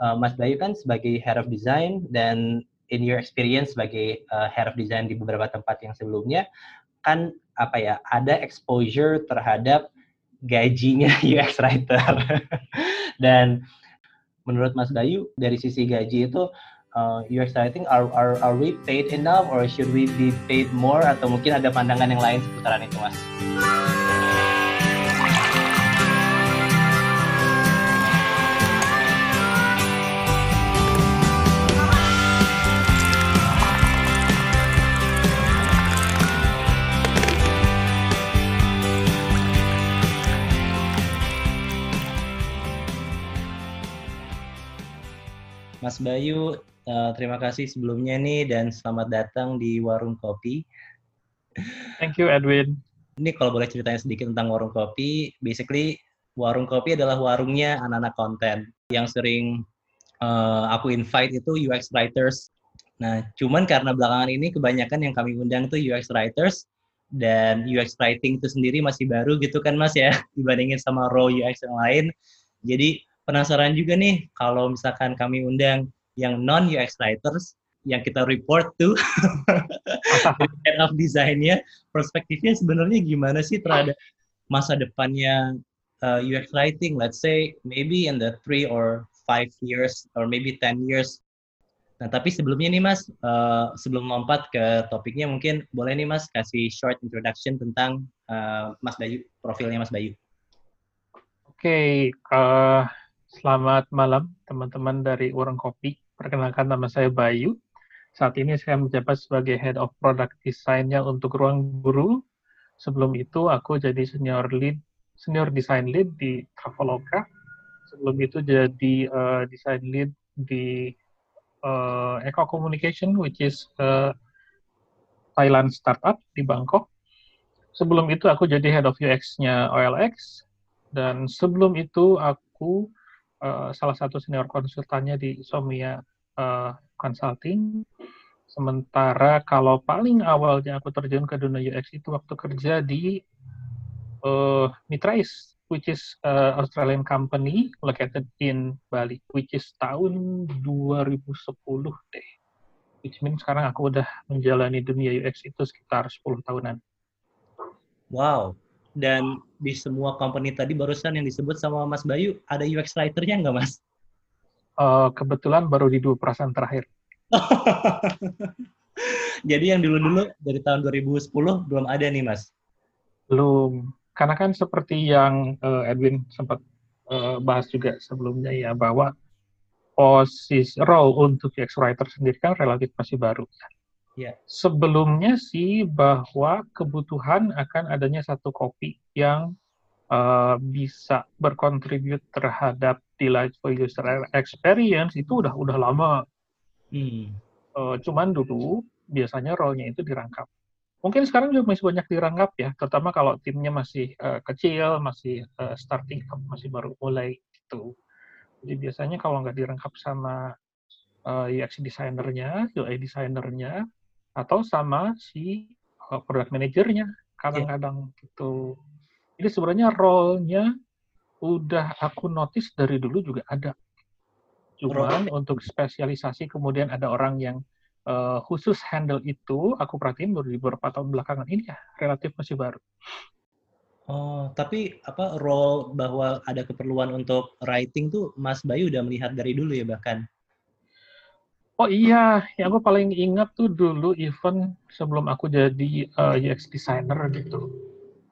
uh, Mas Bayu kan sebagai head of design dan in your experience sebagai uh, head of design di beberapa tempat yang sebelumnya kan apa ya ada exposure terhadap gajinya UX writer dan menurut Mas Bayu dari sisi gaji itu uh, UX writing are, are are we paid enough or should we be paid more atau mungkin ada pandangan yang lain seputaran itu Mas? Mas Bayu, uh, terima kasih sebelumnya nih dan selamat datang di Warung Kopi. Thank you, Edwin. Ini kalau boleh ceritanya sedikit tentang Warung Kopi, basically Warung Kopi adalah warungnya anak-anak konten yang sering uh, aku invite itu UX writers. Nah, cuman karena belakangan ini kebanyakan yang kami undang itu UX writers dan UX writing itu sendiri masih baru gitu kan Mas ya dibandingin sama raw UX yang lain. Jadi penasaran juga nih kalau misalkan kami undang yang non UX writers yang kita report tuh head of desainnya perspektifnya sebenarnya gimana sih terhadap masa depannya uh, UX writing? Let's say maybe in the three or five years or maybe ten years. Nah tapi sebelumnya nih mas uh, sebelum lompat ke topiknya mungkin boleh nih mas kasih short introduction tentang uh, mas Bayu profilnya mas Bayu. Oke okay, uh, Selamat malam teman-teman dari Warung Kopi. Perkenalkan nama saya Bayu. Saat ini saya menjabat sebagai Head of Product Design-nya untuk Ruang Guru. Sebelum itu aku jadi senior lead, senior design lead di Traveloka. Sebelum itu jadi uh, design lead di uh, Eco Communication, which is uh, Thailand startup di Bangkok. Sebelum itu aku jadi head of UX-nya OLX. Dan sebelum itu aku uh, salah satu senior konsultannya di Somia uh, Consulting. Sementara kalau paling awalnya aku terjun ke dunia UX itu waktu kerja di uh, Mitrais, which is uh, Australian company located in Bali, which is tahun 2010 deh. Which means sekarang aku udah menjalani dunia UX itu sekitar 10 tahunan. Wow, dan di semua company tadi barusan yang disebut sama Mas Bayu, ada UX writer-nya nggak, Mas? Uh, kebetulan baru di dua perasaan terakhir. Jadi yang dulu-dulu dari tahun 2010 belum ada nih, Mas? Belum. Karena kan seperti yang uh, Edwin sempat uh, bahas juga sebelumnya ya, bahwa posisi role untuk UX writer sendiri kan relatif masih baru. Yeah. Sebelumnya sih bahwa kebutuhan akan adanya satu kopi yang uh, bisa berkontribut terhadap delightful user experience itu udah udah lama. Hmm. Uh, cuman dulu biasanya role-nya itu dirangkap. Mungkin sekarang juga masih banyak dirangkap ya, terutama kalau timnya masih uh, kecil, masih uh, starting up, masih baru mulai gitu. Jadi biasanya kalau nggak dirangkap sama uh, UX designernya, UI designernya, atau sama si uh, product manajernya kadang-kadang yeah. gitu. Jadi sebenarnya role-nya udah aku notice dari dulu juga ada. Cuman Role. untuk spesialisasi kemudian ada orang yang uh, khusus handle itu, aku perhatiin baru di beberapa tahun belakangan ini ya relatif masih baru. Oh, tapi apa role bahwa ada keperluan untuk writing tuh Mas Bayu udah melihat dari dulu ya bahkan? Oh iya, yang aku paling ingat tuh dulu event sebelum aku jadi uh, eh, UX designer gitu.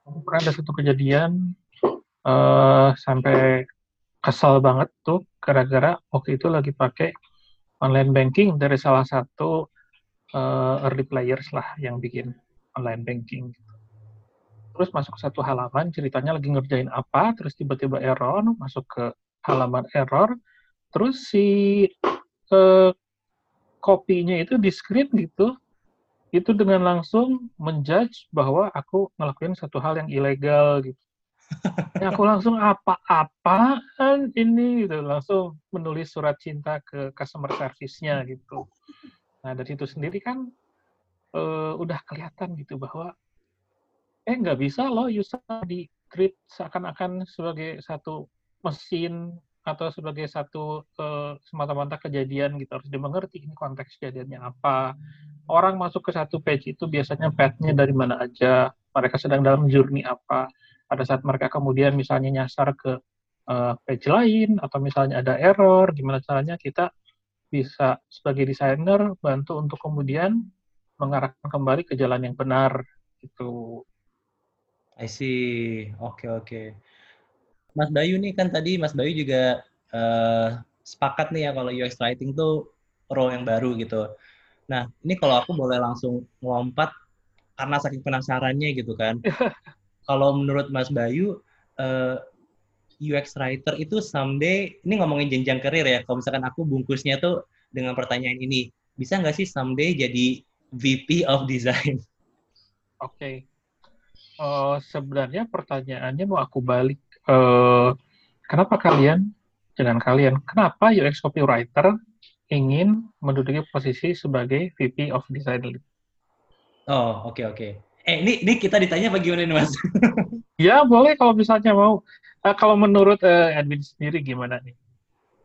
Pernah ada satu kejadian uh, sampai kesal banget tuh gara-gara waktu itu lagi pakai online banking dari salah satu uh, early players lah yang bikin online banking. Terus masuk ke satu halaman, ceritanya lagi ngerjain apa, terus tiba-tiba error, masuk ke halaman error, terus si uh, kopinya itu di screen gitu, itu dengan langsung menjudge bahwa aku ngelakuin satu hal yang ilegal gitu. ya aku langsung apa-apaan ini gitu, langsung menulis surat cinta ke customer service-nya gitu. Nah dari itu sendiri kan uh, udah kelihatan gitu bahwa eh nggak bisa loh user di treat seakan-akan sebagai satu mesin atau sebagai satu uh, semata-mata kejadian gitu harus dimengerti ini konteks kejadiannya apa orang masuk ke satu page itu biasanya path-nya dari mana aja mereka sedang dalam journey apa pada saat mereka kemudian misalnya nyasar ke uh, page lain atau misalnya ada error gimana caranya kita bisa sebagai desainer bantu untuk kemudian mengarahkan kembali ke jalan yang benar gitu I see. Oke, okay, oke. Okay. Mas Bayu nih kan tadi Mas Bayu juga uh, sepakat nih ya kalau UX writing tuh role yang baru gitu. Nah, ini kalau aku boleh langsung melompat karena saking penasarannya gitu kan. kalau menurut Mas Bayu uh, eh, UX writer itu someday ini ngomongin jenjang karir ya. Kalau misalkan aku bungkusnya tuh dengan pertanyaan ini, bisa nggak sih someday jadi VP of design? Oke. Okay uh, sebenarnya pertanyaannya mau aku balik. Uh, kenapa kalian, jangan kalian, kenapa UX copywriter ingin menduduki posisi sebagai VP of Design Lead? Oh, oke okay, oke. Okay. Eh, ini ini kita ditanya bagaimana nih, Mas? ya, boleh kalau misalnya mau. Uh, kalau menurut uh, admin sendiri gimana nih?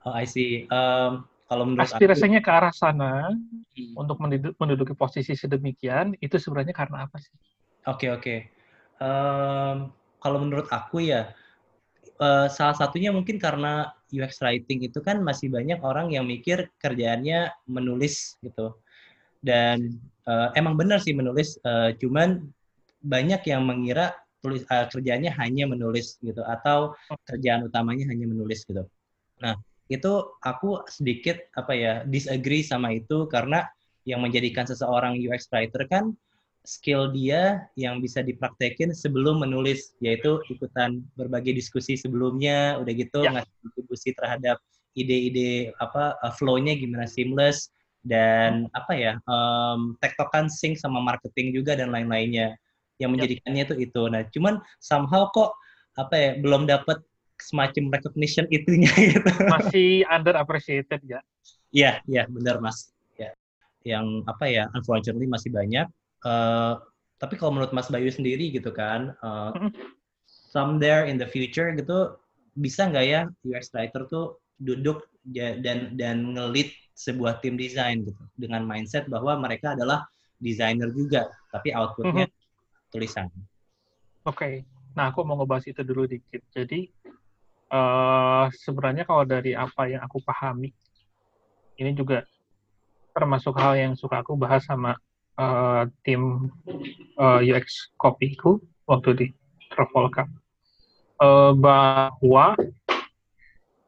Oh, I see. Um, kalau menurut aspirasinya aku, ke arah sana hmm. untuk menduduki posisi sedemikian itu sebenarnya karena apa sih? Oke okay, oke. Okay um, kalau menurut aku ya uh, salah satunya mungkin karena UX writing itu kan masih banyak orang yang mikir kerjaannya menulis gitu. Dan uh, emang benar sih menulis uh, cuman banyak yang mengira tulis uh, kerjanya hanya menulis gitu atau kerjaan utamanya hanya menulis gitu. Nah itu aku sedikit apa ya disagree sama itu karena yang menjadikan seseorang UX writer kan skill dia yang bisa dipraktekin sebelum menulis yaitu ikutan berbagai diskusi sebelumnya udah gitu ya. ngasih kontribusi terhadap ide-ide apa uh, flow-nya gimana seamless dan apa ya um, tektokan sync sama marketing juga dan lain-lainnya. Yang ya. menjadikannya itu itu. Nah cuman somehow kok apa ya belum dapat semacam recognition itunya gitu. Masih under appreciated ya iya iya benar mas. Ya. Yang apa ya unfortunately masih banyak Uh, tapi kalau menurut Mas Bayu sendiri gitu kan, uh, somewhere in the future gitu bisa nggak ya UX writer tuh duduk dan dan ngelit sebuah tim desain gitu dengan mindset bahwa mereka adalah desainer juga, tapi outputnya tulisan. Oke, okay. nah aku mau ngebahas itu dulu dikit. Jadi uh, sebenarnya kalau dari apa yang aku pahami, ini juga termasuk hal yang suka aku bahas sama uh, tim uh, eh, UX kopiku waktu di Travolca uh, bahwa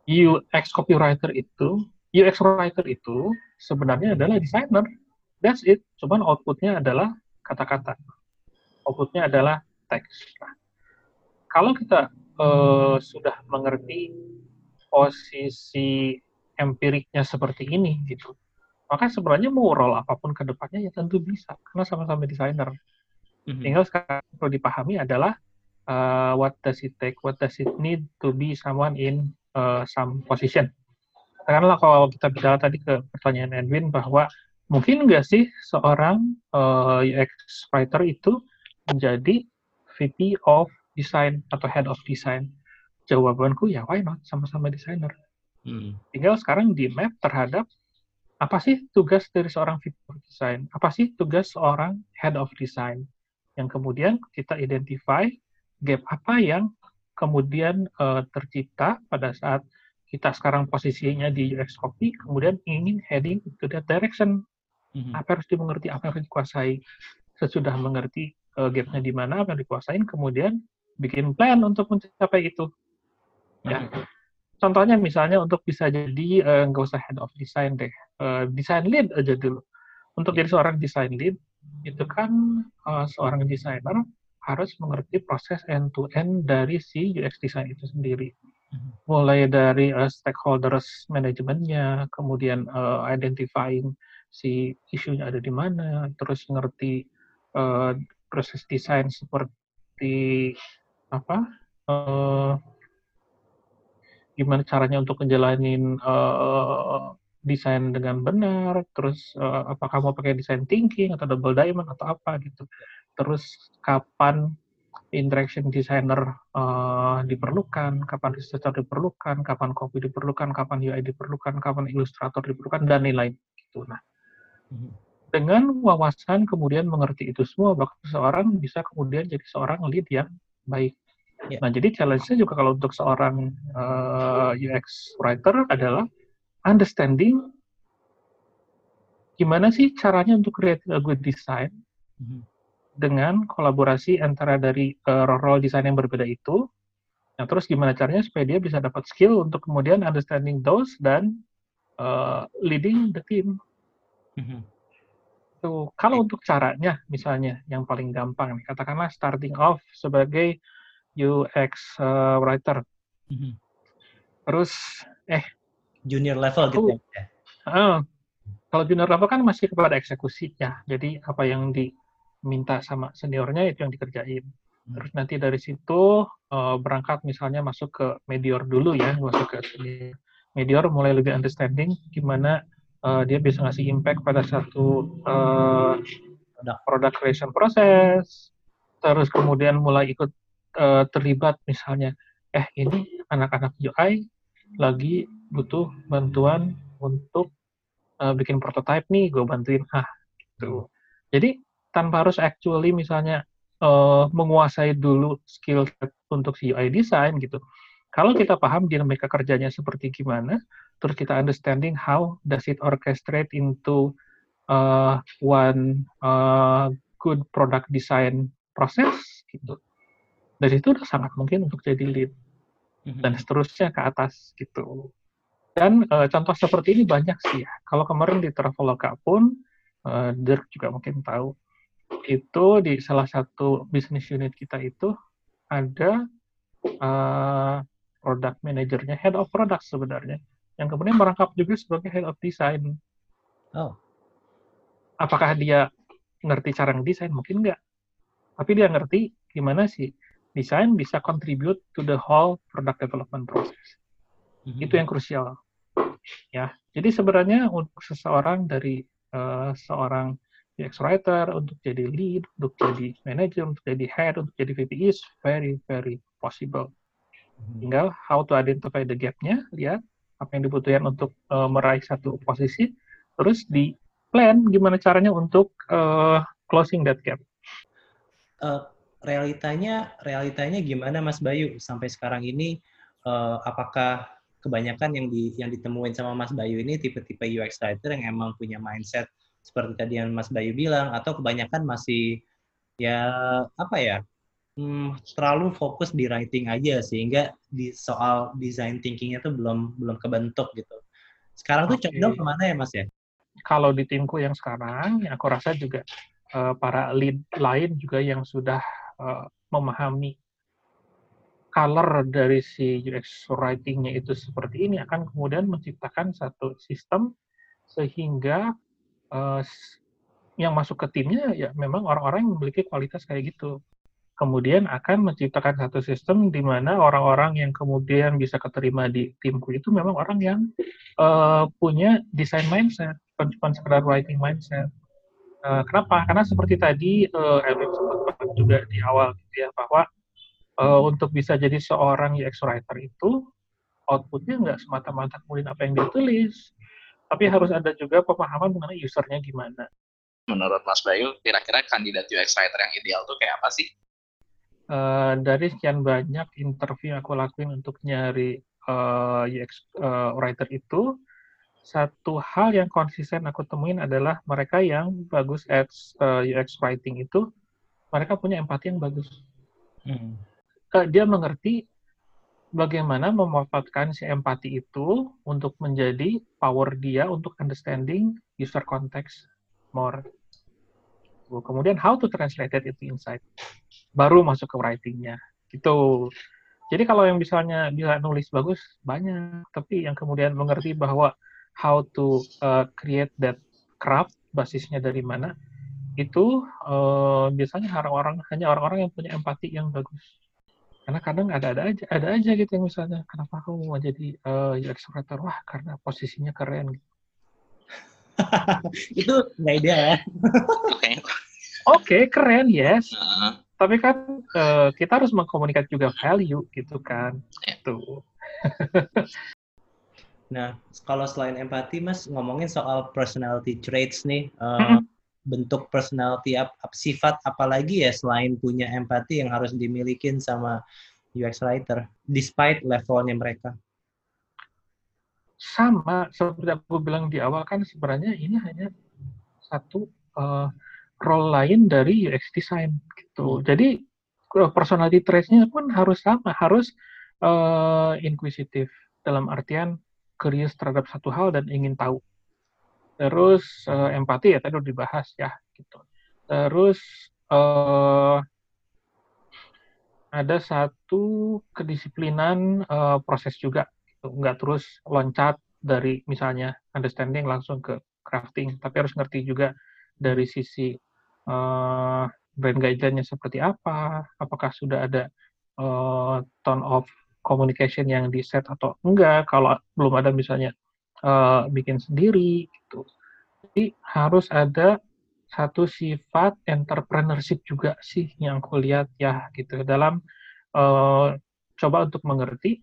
UX copywriter itu UX writer itu sebenarnya adalah designer. That's it. Cuman outputnya adalah kata-kata. Outputnya adalah teks. Nah, kalau kita uh, sudah mengerti posisi empiriknya seperti ini, gitu, maka sebenarnya mau role apa pun ke depannya ya tentu bisa karena sama-sama desainer. Mm-hmm. Tinggal sekarang perlu dipahami adalah uh, what does it take, what does it need to be someone in uh, some position. Katakanlah kalau kita bicara tadi ke pertanyaan Edwin bahwa mungkin nggak sih seorang uh, UX writer itu menjadi VP of design atau head of design? Jawabanku ya why not, sama-sama desainer. Hmm. Tinggal sekarang di map terhadap apa sih tugas dari seorang VP design? Apa sih tugas seorang head of design? Yang kemudian kita identify gap apa yang kemudian uh, tercipta pada saat kita sekarang posisinya di UX copy, kemudian ingin heading to that direction. Mm-hmm. Apa harus dimengerti, apa yang harus dikuasai. Sesudah mengerti uh, gapnya di mana, apa yang dikuasain, kemudian bikin plan untuk mencapai itu. Ya. Mm-hmm contohnya misalnya untuk bisa jadi eh, nggak uh, usah head of design deh, uh, design lead aja dulu. Untuk jadi seorang design lead itu kan uh, seorang desainer harus mengerti proses end to end dari si UX design itu sendiri. Mm-hmm. Mulai dari uh, stakeholders manajemennya, kemudian uh, identifying si isunya ada di mana, terus ngerti uh, proses desain seperti apa, uh, gimana caranya untuk ngejalanin uh, desain dengan benar, terus uh, apakah mau pakai desain thinking atau double diamond atau apa gitu. Terus kapan interaction designer uh, diperlukan, kapan researcher diperlukan, kapan copy diperlukan, kapan UI diperlukan, kapan ilustrator diperlukan, dan lain-lain. Gitu. Nah, mhm. dengan wawasan kemudian mengerti itu semua, bahkan seseorang bisa kemudian jadi seorang lead yang baik. Yeah. Nah, jadi challenge-nya juga kalau untuk seorang uh, UX writer adalah understanding gimana sih caranya untuk create a good design mm -hmm dengan kolaborasi antara dari uh, role desain yang berbeda itu. Nah, terus gimana caranya supaya dia bisa dapat skill untuk kemudian understanding those dan uh, leading the team. Mm-hmm. Tuh, kalau untuk caranya, misalnya yang paling gampang, nih, katakanlah starting off sebagai UX uh, writer. Mm-hmm. Terus, eh, junior level gitu ya? Uh, kalau junior level kan masih kepada eksekusi ya. Jadi apa yang di minta sama seniornya itu yang dikerjain. Hmm. Terus nanti dari situ uh, berangkat misalnya masuk ke medior dulu ya, masuk ke senior. Medior mulai lebih understanding gimana uh, dia bisa ngasih impact pada satu uh, product creation proses. Terus kemudian mulai ikut uh, terlibat misalnya, eh ini anak-anak UI lagi butuh bantuan untuk uh, bikin prototype nih, gue bantuin. Ah, gitu. Jadi tanpa harus actually misalnya uh, menguasai dulu skill set untuk UI design gitu. Kalau kita paham dinamika kerjanya seperti gimana, terus kita understanding how does it orchestrate into uh, one uh, good product design process gitu. Dari itu udah sangat mungkin untuk jadi lead mhm. dan seterusnya ke atas gitu. Dan uh, contoh seperti ini banyak sih ya. Kalau kemarin di Traveloka pun, uh, Dirk juga mungkin tahu, itu di salah satu bisnis unit kita itu ada uh, product manajernya, head of product sebenarnya, yang kemudian merangkap juga sebagai head of design. Oh. Apakah dia ngerti cara ngedesain? Mungkin enggak. Tapi dia ngerti gimana sih desain bisa contribute to the whole product development process. Mm-hmm. Itu yang krusial. Ya, jadi sebenarnya untuk seseorang dari uh, seorang UX writer, untuk jadi lead, untuk jadi manager, untuk jadi head, untuk jadi VP is very, very possible. Hmm. Tinggal how to identify the gap-nya, lihat apa yang dibutuhkan untuk uh, meraih satu posisi, terus di plan gimana caranya untuk uh, closing that gap. Uh, realitanya, realitanya gimana Mas Bayu sampai sekarang ini? Uh, apakah kebanyakan yang di yang ditemuin sama Mas Bayu ini tipe-tipe UX writer yang emang punya mindset seperti tadi yang Mas Bayu bilang atau kebanyakan masih ya apa ya hmm, terlalu fokus di writing aja sehingga di soal design thinkingnya tuh belum belum kebentuk gitu. Sekarang tuh condong ke mana ya Mas ya? Kalau di timku yang sekarang, ya aku rasa juga uh, para lead lain juga yang sudah uh, memahami color dari si UX writing-nya itu seperti ini akan kemudian menciptakan satu sistem sehingga uh, yang masuk ke timnya ya memang orang-orang yang memiliki kualitas kayak gitu. Kemudian akan menciptakan satu sistem di mana orang-orang yang kemudian bisa keterima di timku itu memang orang yang uh, punya design mindset, bukan sekedar writing mindset. Uh, kenapa? Karena seperti tadi uh, Elvin sempat juga di awal gitu ya bahwa uh, untuk bisa jadi seorang UX writer itu outputnya nggak semata-mata kemudian apa yang ditulis, tapi harus ada juga pemahaman mengenai usernya gimana. Menurut Mas Bayu, kira-kira kandidat UX writer yang ideal tuh kayak apa sih? Uh, dari sekian banyak interview yang aku lakuin untuk nyari uh, eh, UX uh, writer itu, satu hal yang konsisten aku temuin adalah mereka yang bagus at uh, UX writing itu, mereka punya empati yang bagus. Hmm. Uh, dia mengerti bagaimana memanfaatkan si empati itu untuk menjadi power dia untuk understanding user context more. Kemudian how to translate it into insight. Baru masuk ke writing-nya. Gitu. Jadi kalau yang misalnya bisa nulis bagus, banyak. Tapi yang kemudian mengerti bahwa how to uh, create that craft, basisnya dari mana, itu uh, biasanya orang-orang hanya orang-orang yang punya empati yang bagus karena kadang ada-ada aja ada aja gitu yang misalnya kenapa kamu mau jadi uh, UX writer wah karena posisinya keren gitu. itu nggak ide ya oke okay, keren yes uh. tapi kan uh, kita harus mengkomunikasi juga value gitu kan. Itu. nah, kalau selain empati, Mas ngomongin soal personality traits nih, uh, bentuk personality ap, sifat apalagi ya selain punya empati yang harus dimiliki sama UX writer, despite levelnya mereka. Sama seperti aku bilang di awal kan sebenarnya ini hanya satu uh, role lain dari UX design gitu. Hmm. Jadi personality traits-nya pun harus sama, harus uh, inquisitive dalam artian curious terhadap satu hal dan ingin tahu. Terus uh, empati ya tadi udah dibahas ya gitu. Terus uh, ada satu kedisiplinan uh, proses juga, gitu. nggak terus loncat dari misalnya understanding langsung ke crafting, tapi harus ngerti juga dari sisi uh, brand guideline-nya seperti apa, apakah sudah ada uh, tone of communication yang di set atau enggak, kalau belum ada misalnya uh, bikin sendiri gitu. Jadi harus ada satu sifat entrepreneurship juga sih yang aku lihat ya gitu dalam uh, coba untuk mengerti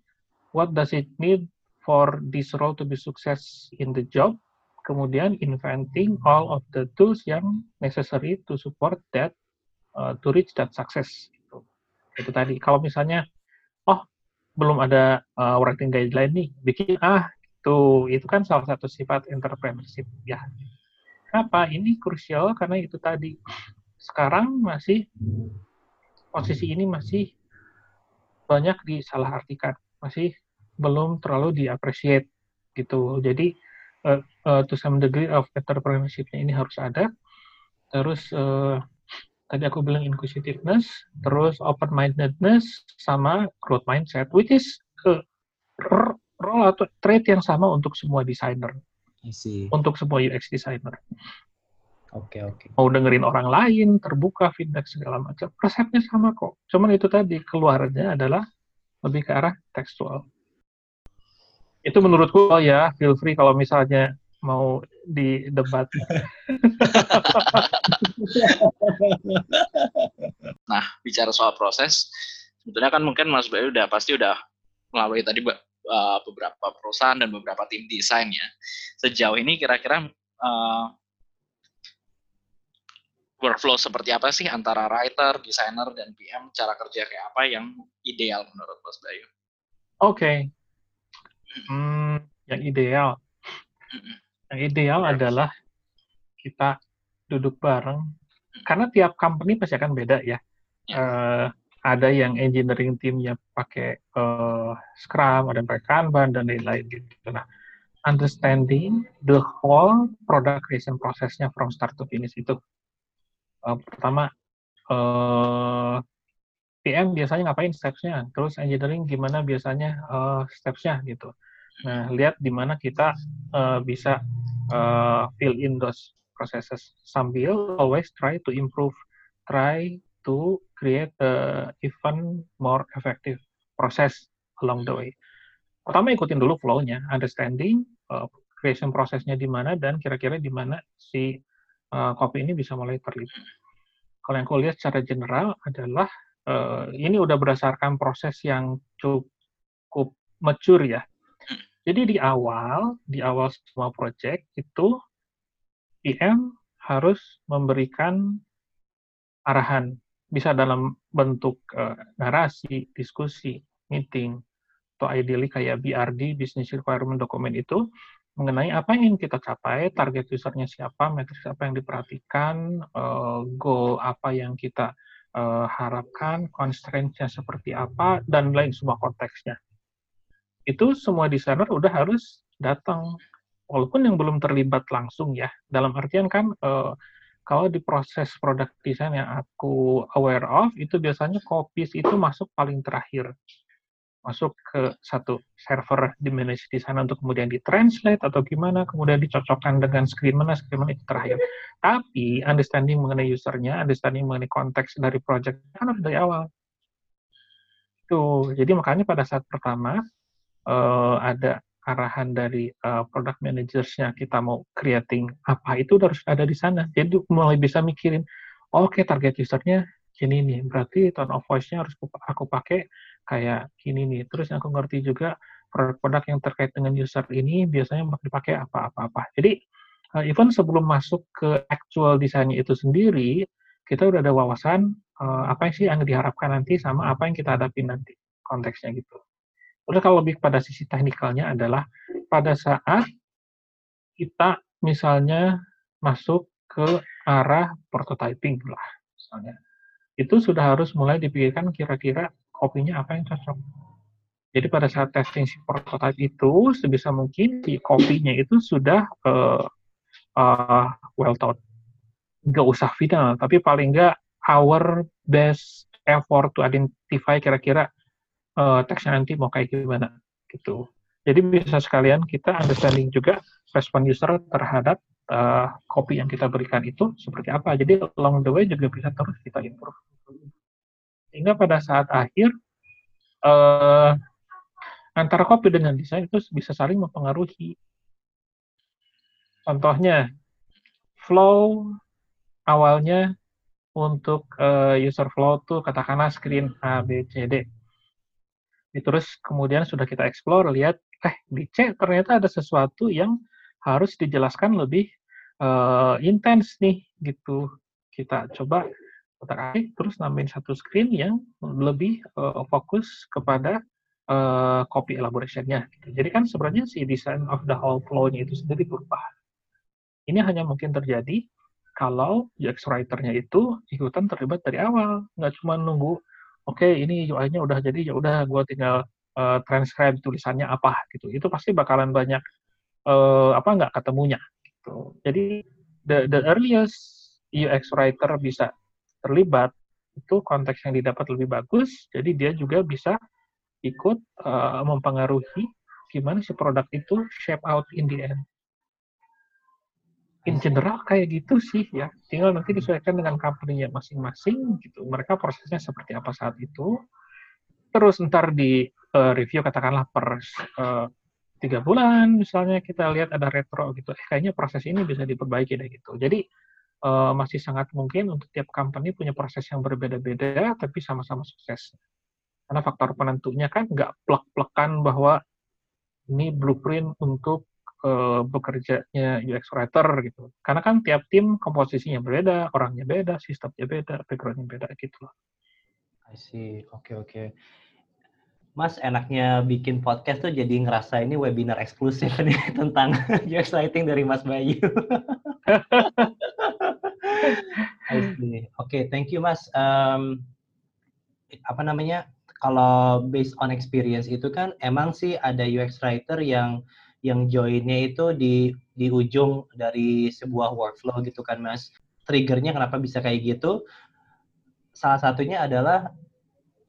what does it need for this role to be success in the job kemudian inventing all of the tools yang necessary to support that uh, to reach that success gitu. itu tadi kalau misalnya oh belum ada uh, writing guideline nih bikin ah itu itu kan salah satu sifat entrepreneurship ya. Apa ini krusial karena itu tadi. Sekarang masih posisi ini masih banyak disalahartikan. Masih belum terlalu diapresiasi gitu. Jadi uh, uh, to some degree of entrepreneurship-nya ini harus ada. Terus uh, tadi aku bilang inquisitiveness, terus open-mindedness sama growth mindset, which is uh, role atau trait yang sama untuk semua desainer. Untuk semua UX designer. Oke, okay, oke. Okay. Mau dengerin orang lain, terbuka feedback segala macam. Resepnya sama kok. Cuman itu tadi keluarnya adalah lebih ke arah tekstual itu menurutku oh ya feel free kalau misalnya mau di debat. nah, bicara soal proses, sebetulnya kan mungkin Mas Bayu udah pasti udah melalui tadi uh, beberapa perusahaan dan beberapa tim desain ya. Sejauh ini kira-kira uh, workflow seperti apa sih antara writer, designer, dan PM? Cara kerja kayak apa yang ideal menurut Mas Bayu? Oke, okay. Hmm, yang ideal. Yang ideal adalah kita duduk bareng. Karena tiap company pasti akan beda ya. Uh, ada yang engineering teamnya pakai uh, Scrum, ada yang pakai Kanban dan lain-lain gitu. Nah, understanding the whole product creation prosesnya from start to finish itu. Uh, pertama, uh, PM biasanya ngapain steps-nya, terus engineering gimana biasanya uh, steps-nya gitu. Nah, lihat di mana kita uh, bisa uh, fill in those processes sambil always try to improve, try to create a even more effective process along the way. Pertama ikutin dulu flow-nya, understanding uh, creation prosesnya di mana dan kira-kira di mana si uh, copy ini bisa mulai terlibat. Kalau yang aku lihat secara general adalah uh, ini udah berdasarkan proses yang cukup mature ya. Jadi di awal, di awal semua project itu PM harus memberikan arahan, bisa dalam bentuk uh, narasi, diskusi, meeting, atau ideally kayak BRD, Business Requirement Document itu, mengenai apa yang ingin kita capai, target usernya siapa, matriks apa yang diperhatikan, uh, goal apa yang kita uh, harapkan, constraints-nya seperti apa, dan lain semua konteksnya. Itu semua desainer udah harus datang, walaupun yang belum terlibat langsung ya. Dalam artian kan, uh, kalau di proses produk desain yang aku aware of, itu biasanya copies itu masuk paling terakhir masuk ke satu server di manage di sana untuk kemudian ditranslate atau gimana, kemudian dicocokkan dengan screen mana, screen mana itu terakhir. Tapi understanding mengenai usernya, understanding mengenai konteks dari project kan harus dari awal. Itu, jadi makanya pada saat pertama uh, ada arahan dari uh, product managersnya kita mau creating apa itu harus ada di sana. Jadi mulai bisa mikirin, oke okay, target usernya gini nih, berarti tone of voice-nya harus aku pakai kayak gini nih. Terus aku ngerti juga produk-produk yang terkait dengan user ini biasanya dipakai apa-apa-apa. Jadi, uh, even sebelum masuk ke actual desainnya itu sendiri, kita udah ada wawasan uh, apa sih yang diharapkan nanti sama apa yang kita hadapi nanti konteksnya gitu. Terus kalau lebih pada sisi teknikalnya adalah pada saat kita misalnya masuk ke arah prototyping lah misalnya. Itu sudah harus mulai dipikirkan kira-kira kopinya apa yang cocok. Jadi pada saat testing si prototype itu sebisa mungkin si kopinya itu sudah uh, uh, well thought. Nggak usah final, tapi paling nggak our best effort to identify kira-kira uh, teksnya nanti mau kayak gimana gitu. Jadi bisa sekalian kita understanding juga respon user terhadap uh, kopi yang kita berikan itu seperti apa. Jadi along the way juga bisa terus kita improve. Sehingga pada saat akhir uh, antara kopi dengan desain itu bisa saling mempengaruhi. Contohnya, flow awalnya untuk uh, user flow tuh katakanlah screen A, B, C, D. Terus kemudian sudah kita explore, lihat, eh di C ternyata ada sesuatu yang harus dijelaskan lebih uh, intens nih gitu. Kita coba otak atik terus nambahin satu screen yang lebih uh, fokus kepada uh, copy elaboration-nya. Jadi kan sebenarnya si design of the whole flow-nya itu sendiri berubah. Ini hanya mungkin terjadi kalau UX writer-nya itu ikutan terlibat dari awal, nggak cuma nunggu, oke okay, ini UI-nya udah jadi, ya udah gue tinggal uh, transcribe tulisannya apa gitu. Itu pasti bakalan banyak uh, apa nggak ketemunya gitu. Jadi the the earliest UX writer bisa terlibat itu konteks yang didapat lebih bagus, jadi dia juga bisa ikut uh, mempengaruhi gimana si produk itu shape out in the end. In general kayak gitu sih ya, tinggal nanti disesuaikan dengan company-nya masing-masing gitu. Mereka prosesnya seperti apa saat itu. Terus ntar di uh, review katakanlah per uh, tiga bulan misalnya kita lihat ada retro gitu, eh, kayaknya proses ini bisa diperbaiki deh gitu. Jadi uh, masih sangat mungkin untuk tiap company punya proses yang berbeda-beda tapi sama-sama sukses. Karena faktor penentunya kan nggak plek-plekan bahwa ini blueprint untuk uh, bekerjanya UX writer gitu. Karena kan tiap tim komposisinya berbeda, orangnya beda, sistemnya beda, backgroundnya beda gitu loh. I see. Oke okay, oke. Okay. Mas enaknya bikin podcast tuh jadi ngerasa ini webinar eksklusif nih tentang UX writing dari Mas Bayu. Oke, okay, thank you Mas. Um, apa namanya? Kalau based on experience itu kan emang sih ada UX writer yang yang joinnya itu di di ujung dari sebuah workflow gitu kan Mas. Triggernya kenapa bisa kayak gitu? Salah satunya adalah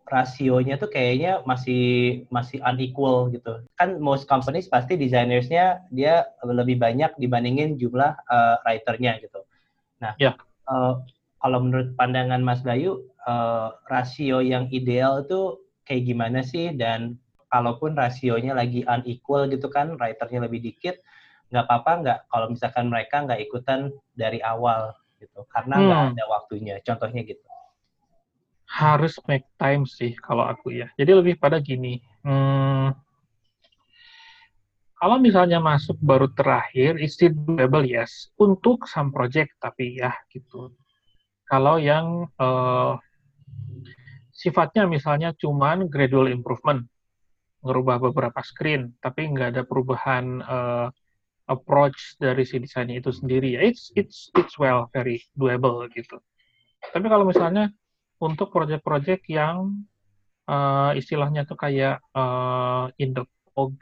rasionya tuh kayaknya masih masih unequal gitu. Kan most companies pasti desainersnya dia lebih banyak dibandingin jumlah uh, writernya gitu. Nah, yeah. Ya. uh, kalau menurut pandangan Mas Bayu, uh, rasio yang ideal itu kayak gimana sih? Dan kalaupun rasionya lagi unequal gitu kan, writernya lebih dikit, nggak apa-apa nggak kalau misalkan mereka nggak ikutan dari awal gitu, karena nggak hmm. ada waktunya. Contohnya gitu harus make time sih kalau aku ya. Jadi lebih pada gini, hmm, kalau misalnya masuk baru terakhir, it's still doable yes, untuk some project tapi ya gitu. Kalau yang uh, sifatnya misalnya cuman gradual improvement, ngerubah beberapa screen, tapi nggak ada perubahan uh, approach dari si desainnya itu sendiri, ya it's it's it's well very doable gitu. Tapi kalau misalnya untuk proyek-proyek yang uh, istilahnya tuh kayak uh, fog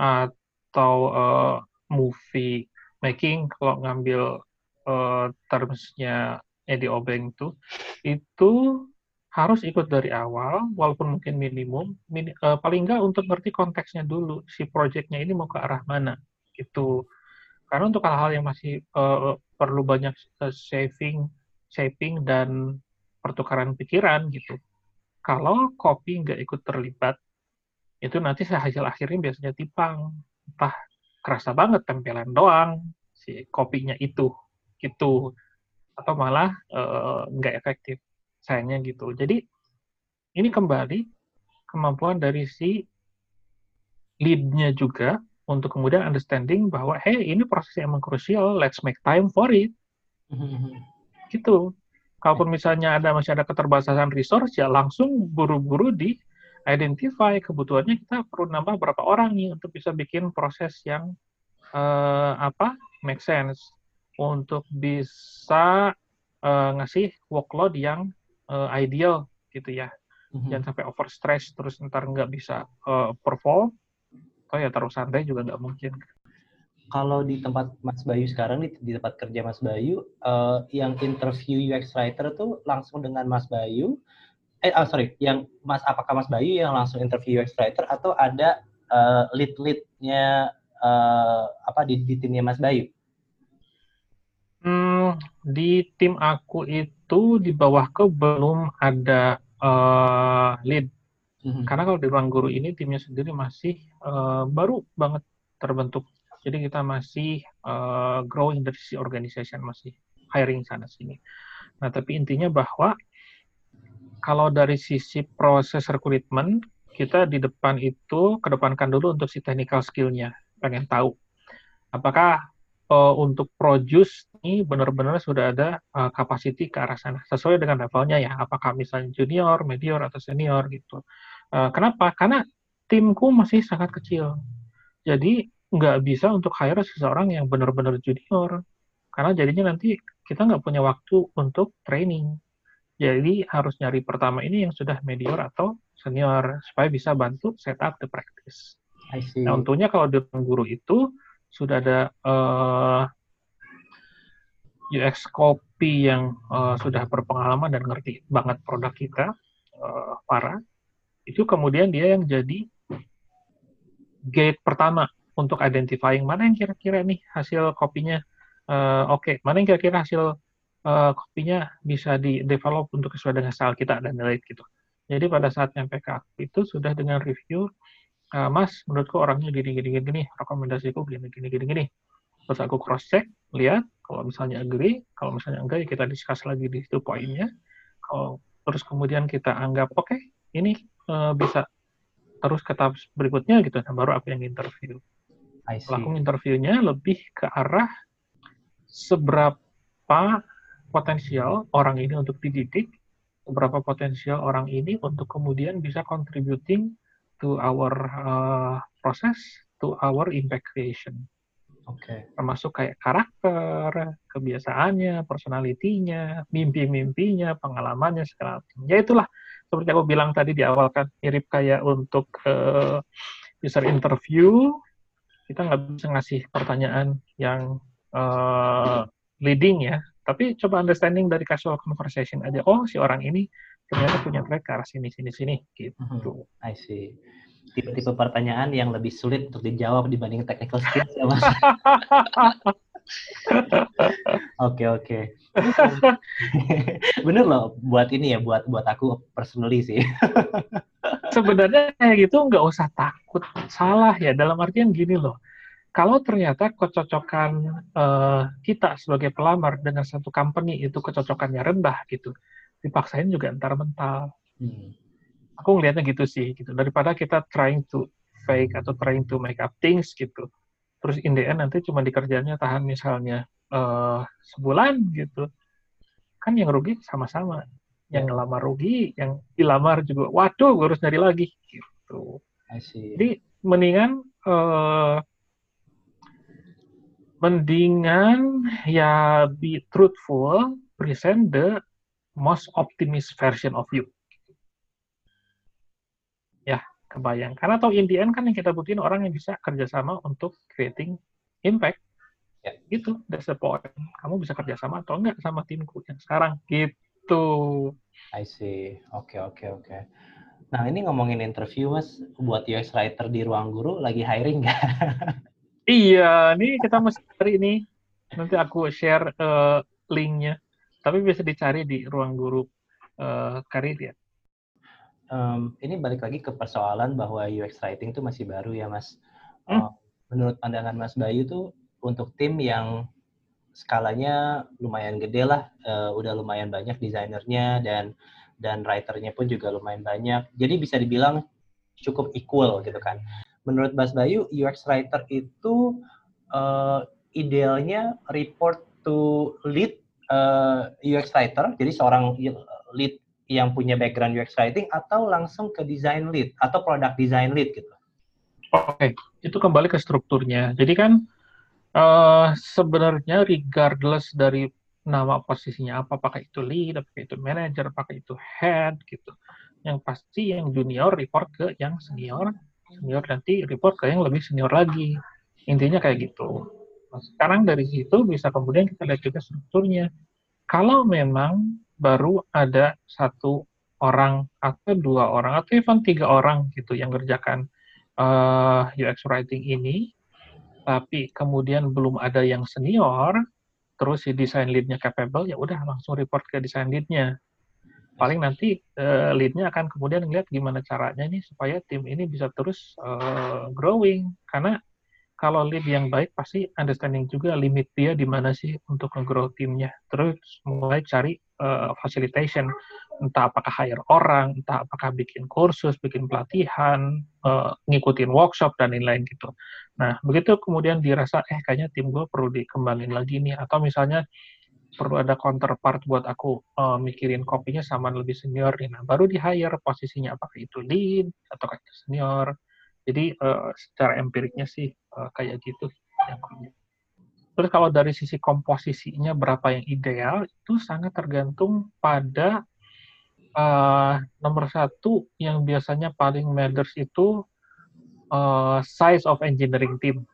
atau uh, movie making kalau ngambil uh, termsnya Eddie Obeng itu itu harus ikut dari awal walaupun mungkin minimum min, uh, paling nggak untuk ngerti konteksnya dulu si proyeknya ini mau ke arah mana itu karena untuk hal-hal yang masih uh, perlu banyak uh, saving shaping dan pertukaran pikiran gitu. Kalau kopi nggak ikut terlibat, itu nanti hasil akhirnya biasanya tipang. Entah kerasa banget tempelan doang si kopinya itu, gitu. Atau malah nggak uh, efektif. Sayangnya gitu. Jadi ini kembali kemampuan dari si lead-nya juga untuk kemudian understanding bahwa hey ini proses yang emang krusial, let's make time for it. gitu. Kalaupun misalnya ada masih ada keterbatasan resource ya langsung buru-buru di identify kebutuhannya kita perlu nambah berapa orang nih untuk bisa bikin proses yang uh, apa make sense untuk bisa uh, ngasih workload yang uh, ideal gitu ya mm-hmm. jangan sampai overstress terus ntar nggak bisa uh, perform atau ya terus santai juga nggak mungkin kalau di tempat Mas Bayu sekarang di, di tempat kerja Mas Bayu uh, yang interview UX writer tuh langsung dengan Mas Bayu eh oh, sorry yang Mas apakah Mas Bayu yang langsung interview UX writer atau ada uh, lead leadnya uh, apa di, di timnya Mas Bayu? Hmm, di tim aku itu di bawahku belum ada uh, lead. Mm-hmm. Karena kalau di ruang guru ini timnya sendiri masih uh, baru banget terbentuk. Jadi kita masih uh, growing dari sisi organization, masih hiring sana sini. Nah, tapi intinya bahwa kalau dari sisi proses rekrutmen, kita di depan itu kedepankan dulu untuk si technical skill-nya pengen tahu apakah uh, untuk produce ini benar-benar sudah ada uh, capacity ke arah sana sesuai dengan levelnya ya apakah misalnya junior, medior atau senior gitu. Uh, kenapa? Karena timku masih sangat kecil. Jadi nggak bisa untuk hire seseorang yang benar-benar junior karena jadinya nanti kita nggak punya waktu untuk training. Jadi harus nyari pertama ini yang sudah medior atau senior supaya bisa bantu set up the practice. Nah, untungnya kalau di guru itu sudah ada uh, eh, UX copy yang uh, sudah berpengalaman dan ngerti banget produk kita, uh, para, itu kemudian dia yang jadi gate pertama untuk identifying mana yang kira-kira nih hasil kopinya uh, oke, okay. mana yang kira-kira hasil uh, kopinya bisa di develop untuk sesuai dengan style kita dan lain gitu. Jadi pada saat nyampe ke itu sudah dengan review uh, Mas, menurutku orangnya gini gini gini gini, rekomendasiku gini gini gini gini. Terus aku cross check, lihat kalau misalnya agree, kalau misalnya enggak ya kita discuss lagi di situ poinnya. Kalau terus kemudian kita anggap oke, okay, ini uh, bisa terus ke tahap berikutnya gitu, nah baru aku yang interview. Laku interviewnya lebih ke arah seberapa potensial orang ini untuk dididik, seberapa potensial orang ini untuk kemudian bisa contributing to our uh, process, to our impact creation. Oke. Okay. Termasuk kayak karakter, kebiasaannya, personalitinya, mimpi-mimpinya, pengalamannya segala macam. Ya itulah seperti aku bilang tadi di awal kan mirip kayak untuk uh, user interview kita nggak bisa ngasih pertanyaan yang uh, leading ya, tapi coba understanding dari casual conversation aja. Oh si orang ini ternyata punya track ke arah sini sini sini gitu. Hmm, I see. Tipe-tipe pertanyaan yang lebih sulit untuk dijawab dibanding technical skills ya mas. Oke oke. Bener loh buat ini ya buat buat aku personally sih. Sebenarnya kayak gitu nggak usah takut salah ya dalam artian gini loh. Kalau ternyata kecocokan uh, kita sebagai pelamar dengan satu company itu kecocokannya rendah gitu, dipaksain juga entar mental. Hmm. Aku ngelihatnya gitu sih, gitu. Daripada kita trying to fake atau trying to make up things gitu. Terus in the end nanti cuma dikerjanya tahan misalnya uh, sebulan gitu. Kan yang rugi sama-sama. Yang yeah. ngelamar rugi, yang dilamar juga, waduh, gue harus nyari lagi gitu. Jadi mendingan uh, mendingan ya be truthful, present the most optimist version of you. Ya, kebayang. Karena atau in the end kan yang kita butuhin orang yang bisa kerjasama untuk creating impact. Ya. Gitu, that's the point. Kamu bisa kerjasama atau enggak sama timku yang sekarang. Gitu. I see. Oke, okay, oke, okay, oke. Okay. Nah, ini ngomongin interview, Mas. Buat UX Writer di Ruang Guru, lagi hiring nggak? iya, ini kita mesti cari ini. Nanti aku share uh, linknya tapi bisa dicari di ruang guru uh, karir ya. Um, ini balik lagi ke persoalan bahwa UX writing itu masih baru ya mas. Hmm? Uh, menurut pandangan Mas Bayu tuh untuk tim yang skalanya lumayan gede lah, uh, udah lumayan banyak desainernya dan dan writernya pun juga lumayan banyak. Jadi bisa dibilang cukup equal gitu kan. Menurut Mas Bayu, UX writer itu uh, idealnya report to lead uh, UX writer, jadi seorang lead yang punya background UX writing atau langsung ke design lead atau product design lead gitu. Oke, okay. itu kembali ke strukturnya. Jadi kan uh, sebenarnya regardless dari nama posisinya apa, apakah itu lead, apakah itu manager, apakah itu head gitu. Yang pasti yang junior report ke yang senior, senior nanti report ke yang lebih senior lagi. Intinya kayak gitu. Nah, sekarang dari situ bisa kemudian kita lihat juga strukturnya. Kalau memang baru ada satu orang atau dua orang atau even tiga orang gitu yang ngerjakan uh, eh, UX writing ini, tapi kemudian belum ada yang senior, terus si design lead-nya capable, ya udah langsung report ke design lead-nya. Paling nanti uh, lead-nya akan kemudian ngeliat gimana caranya nih supaya tim ini bisa terus uh, growing. Karena kalau lead yang baik pasti understanding juga limit dia di mana sih untuk nge-grow timnya. Terus mulai cari uh, facilitation entah apakah hire orang, entah apakah bikin kursus, bikin pelatihan, uh, ngikutin workshop dan lain-lain gitu. Nah, begitu kemudian dirasa, eh kayaknya tim gue perlu dikembangin lagi nih, atau misalnya perlu ada counterpart buat aku uh, mikirin kopinya sama lebih senior nih. Nah, baru di hire posisinya apakah itu lead atau senior. Jadi uh, secara empiriknya sih uh, kayak gitu. Terus kalau dari sisi komposisinya berapa yang ideal itu sangat tergantung pada uh, nomor satu yang biasanya paling matters itu uh, size of engineering team.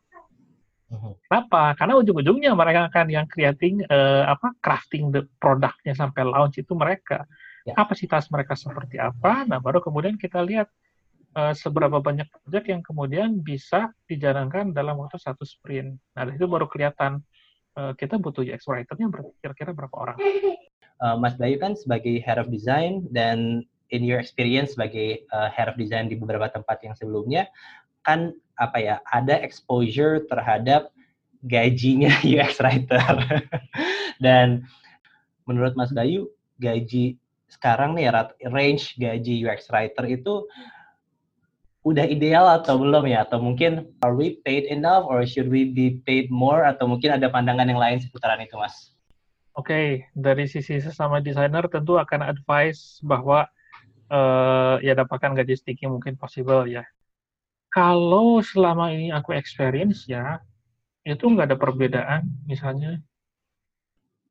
Mhm. Kenapa? Karena ujung-ujungnya mereka akan yang creating uh, apa crafting the produknya sampai launch itu mereka. Ya. Kapasitas mereka seperti apa? Nah, baru kemudian kita lihat uh, seberapa banyak proyek yang kemudian bisa dijalankan dalam waktu satu sprint. Nah, itu baru kelihatan uh, kita butuh UX writer-nya kira-kira berapa orang uh, Mas Bayu kan sebagai head of design dan in your experience sebagai uh, head of design di beberapa tempat yang sebelumnya kan apa ya ada exposure terhadap gajinya UX writer dan menurut Mas Bayu gaji sekarang nih range gaji UX writer itu udah ideal atau belum ya atau mungkin are we paid enough or should we be paid more atau mungkin ada pandangan yang lain seputaran itu Mas? Oke, okay, dari sisi sesama desainer tentu akan advice bahwa uh, ya dapatkan gaji sticky mungkin possible ya. Kalau selama ini aku experience ya, itu nggak ada perbedaan. Misalnya,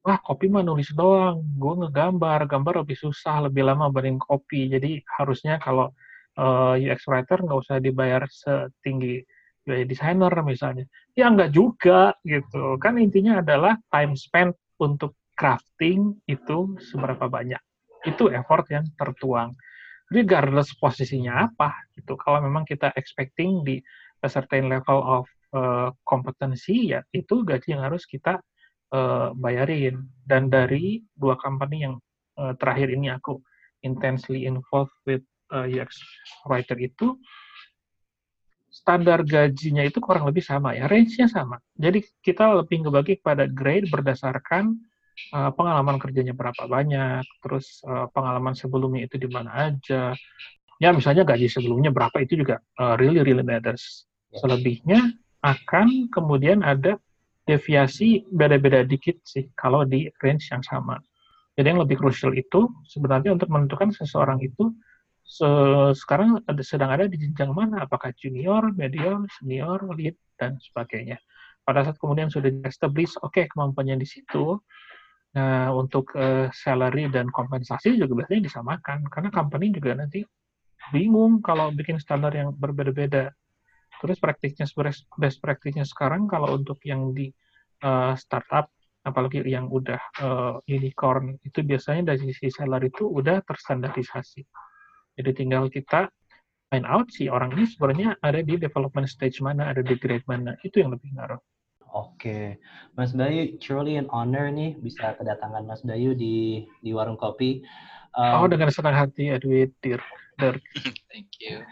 wah kopi mah nulis doang, gue ngegambar, gambar lebih susah, lebih lama banding kopi. Jadi harusnya kalau uh, eh, UX writer nggak usah dibayar setinggi UI designer misalnya. Ya nggak juga gitu. Kan intinya adalah time spent untuk crafting itu seberapa banyak. Itu effort yang tertuang. Regardless posisinya apa, gitu. Kalau memang kita expecting di a certain level of uh, kompetensi, ya itu gaji yang harus kita uh, bayarin. Dan dari dua company yang uh, terakhir ini aku intensely involved with uh, UX writer itu, standar gajinya itu kurang lebih sama ya, range-nya sama. Jadi kita lebih ngebagi pada grade berdasarkan uh, pengalaman kerjanya berapa banyak, terus uh, pengalaman sebelumnya itu di mana aja. Ya misalnya gaji sebelumnya berapa itu juga uh, really really matters. Ya. Selebihnya akan kemudian ada deviasi beda-beda dikit sih kalau di range yang sama. Jadi yang lebih krusial itu sebenarnya untuk menentukan seseorang itu se sekarang ada, sedang ada di jenjang mana, apakah junior, medium, senior, lead, dan sebagainya. Pada saat kemudian sudah establish, oke okay, kemampuannya di situ, nah untuk uh, salary dan kompensasi juga biasanya disamakan, karena company juga nanti bingung kalau bikin standar yang berbeda-beda. Terus praktiknya best praktiknya sekarang kalau untuk yang di uh, startup apalagi yang udah uh, unicorn itu biasanya dari sisi salary itu udah terstandarisasi. Jadi tinggal kita find out si orang ini sebenarnya ada di development stage mana, ada di grade mana. Itu yang lebih ngaruh. Oke, Mas Bayu, truly an honor nih bisa kedatangan Mas Bayu di di warung kopi. Um, oh, dengan senang hati, Edwin, dear. Nur. Thank you.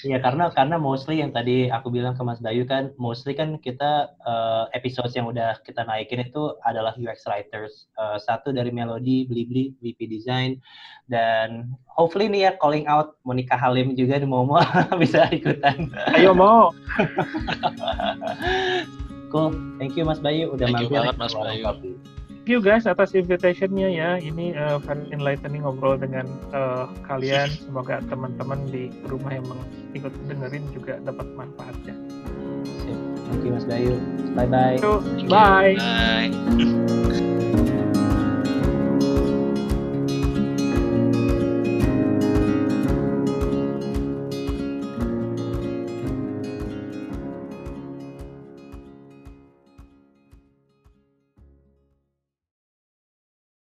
Iya karena karena mostly yang tadi aku bilang ke Mas Bayu kan mostly kan kita uh, episode yang udah kita naikin itu adalah UX writers uh, satu dari Melody, Blibli, VP Design dan hopefully nih ya calling out Monica Halim juga di Momo bisa ikutan. Ayo mau. cool, thank you Mas Bayu udah Thank you mampir. banget, Mas Bayu. Kopi. Thank you guys atas invitationnya ya. Ini uh, very enlightening ngobrol dengan uh, kalian. Semoga teman-teman di rumah yang ikut dengerin juga dapat manfaatnya. Sip. Thank you Mas Bayu. Bye bye. So, bye. Bye.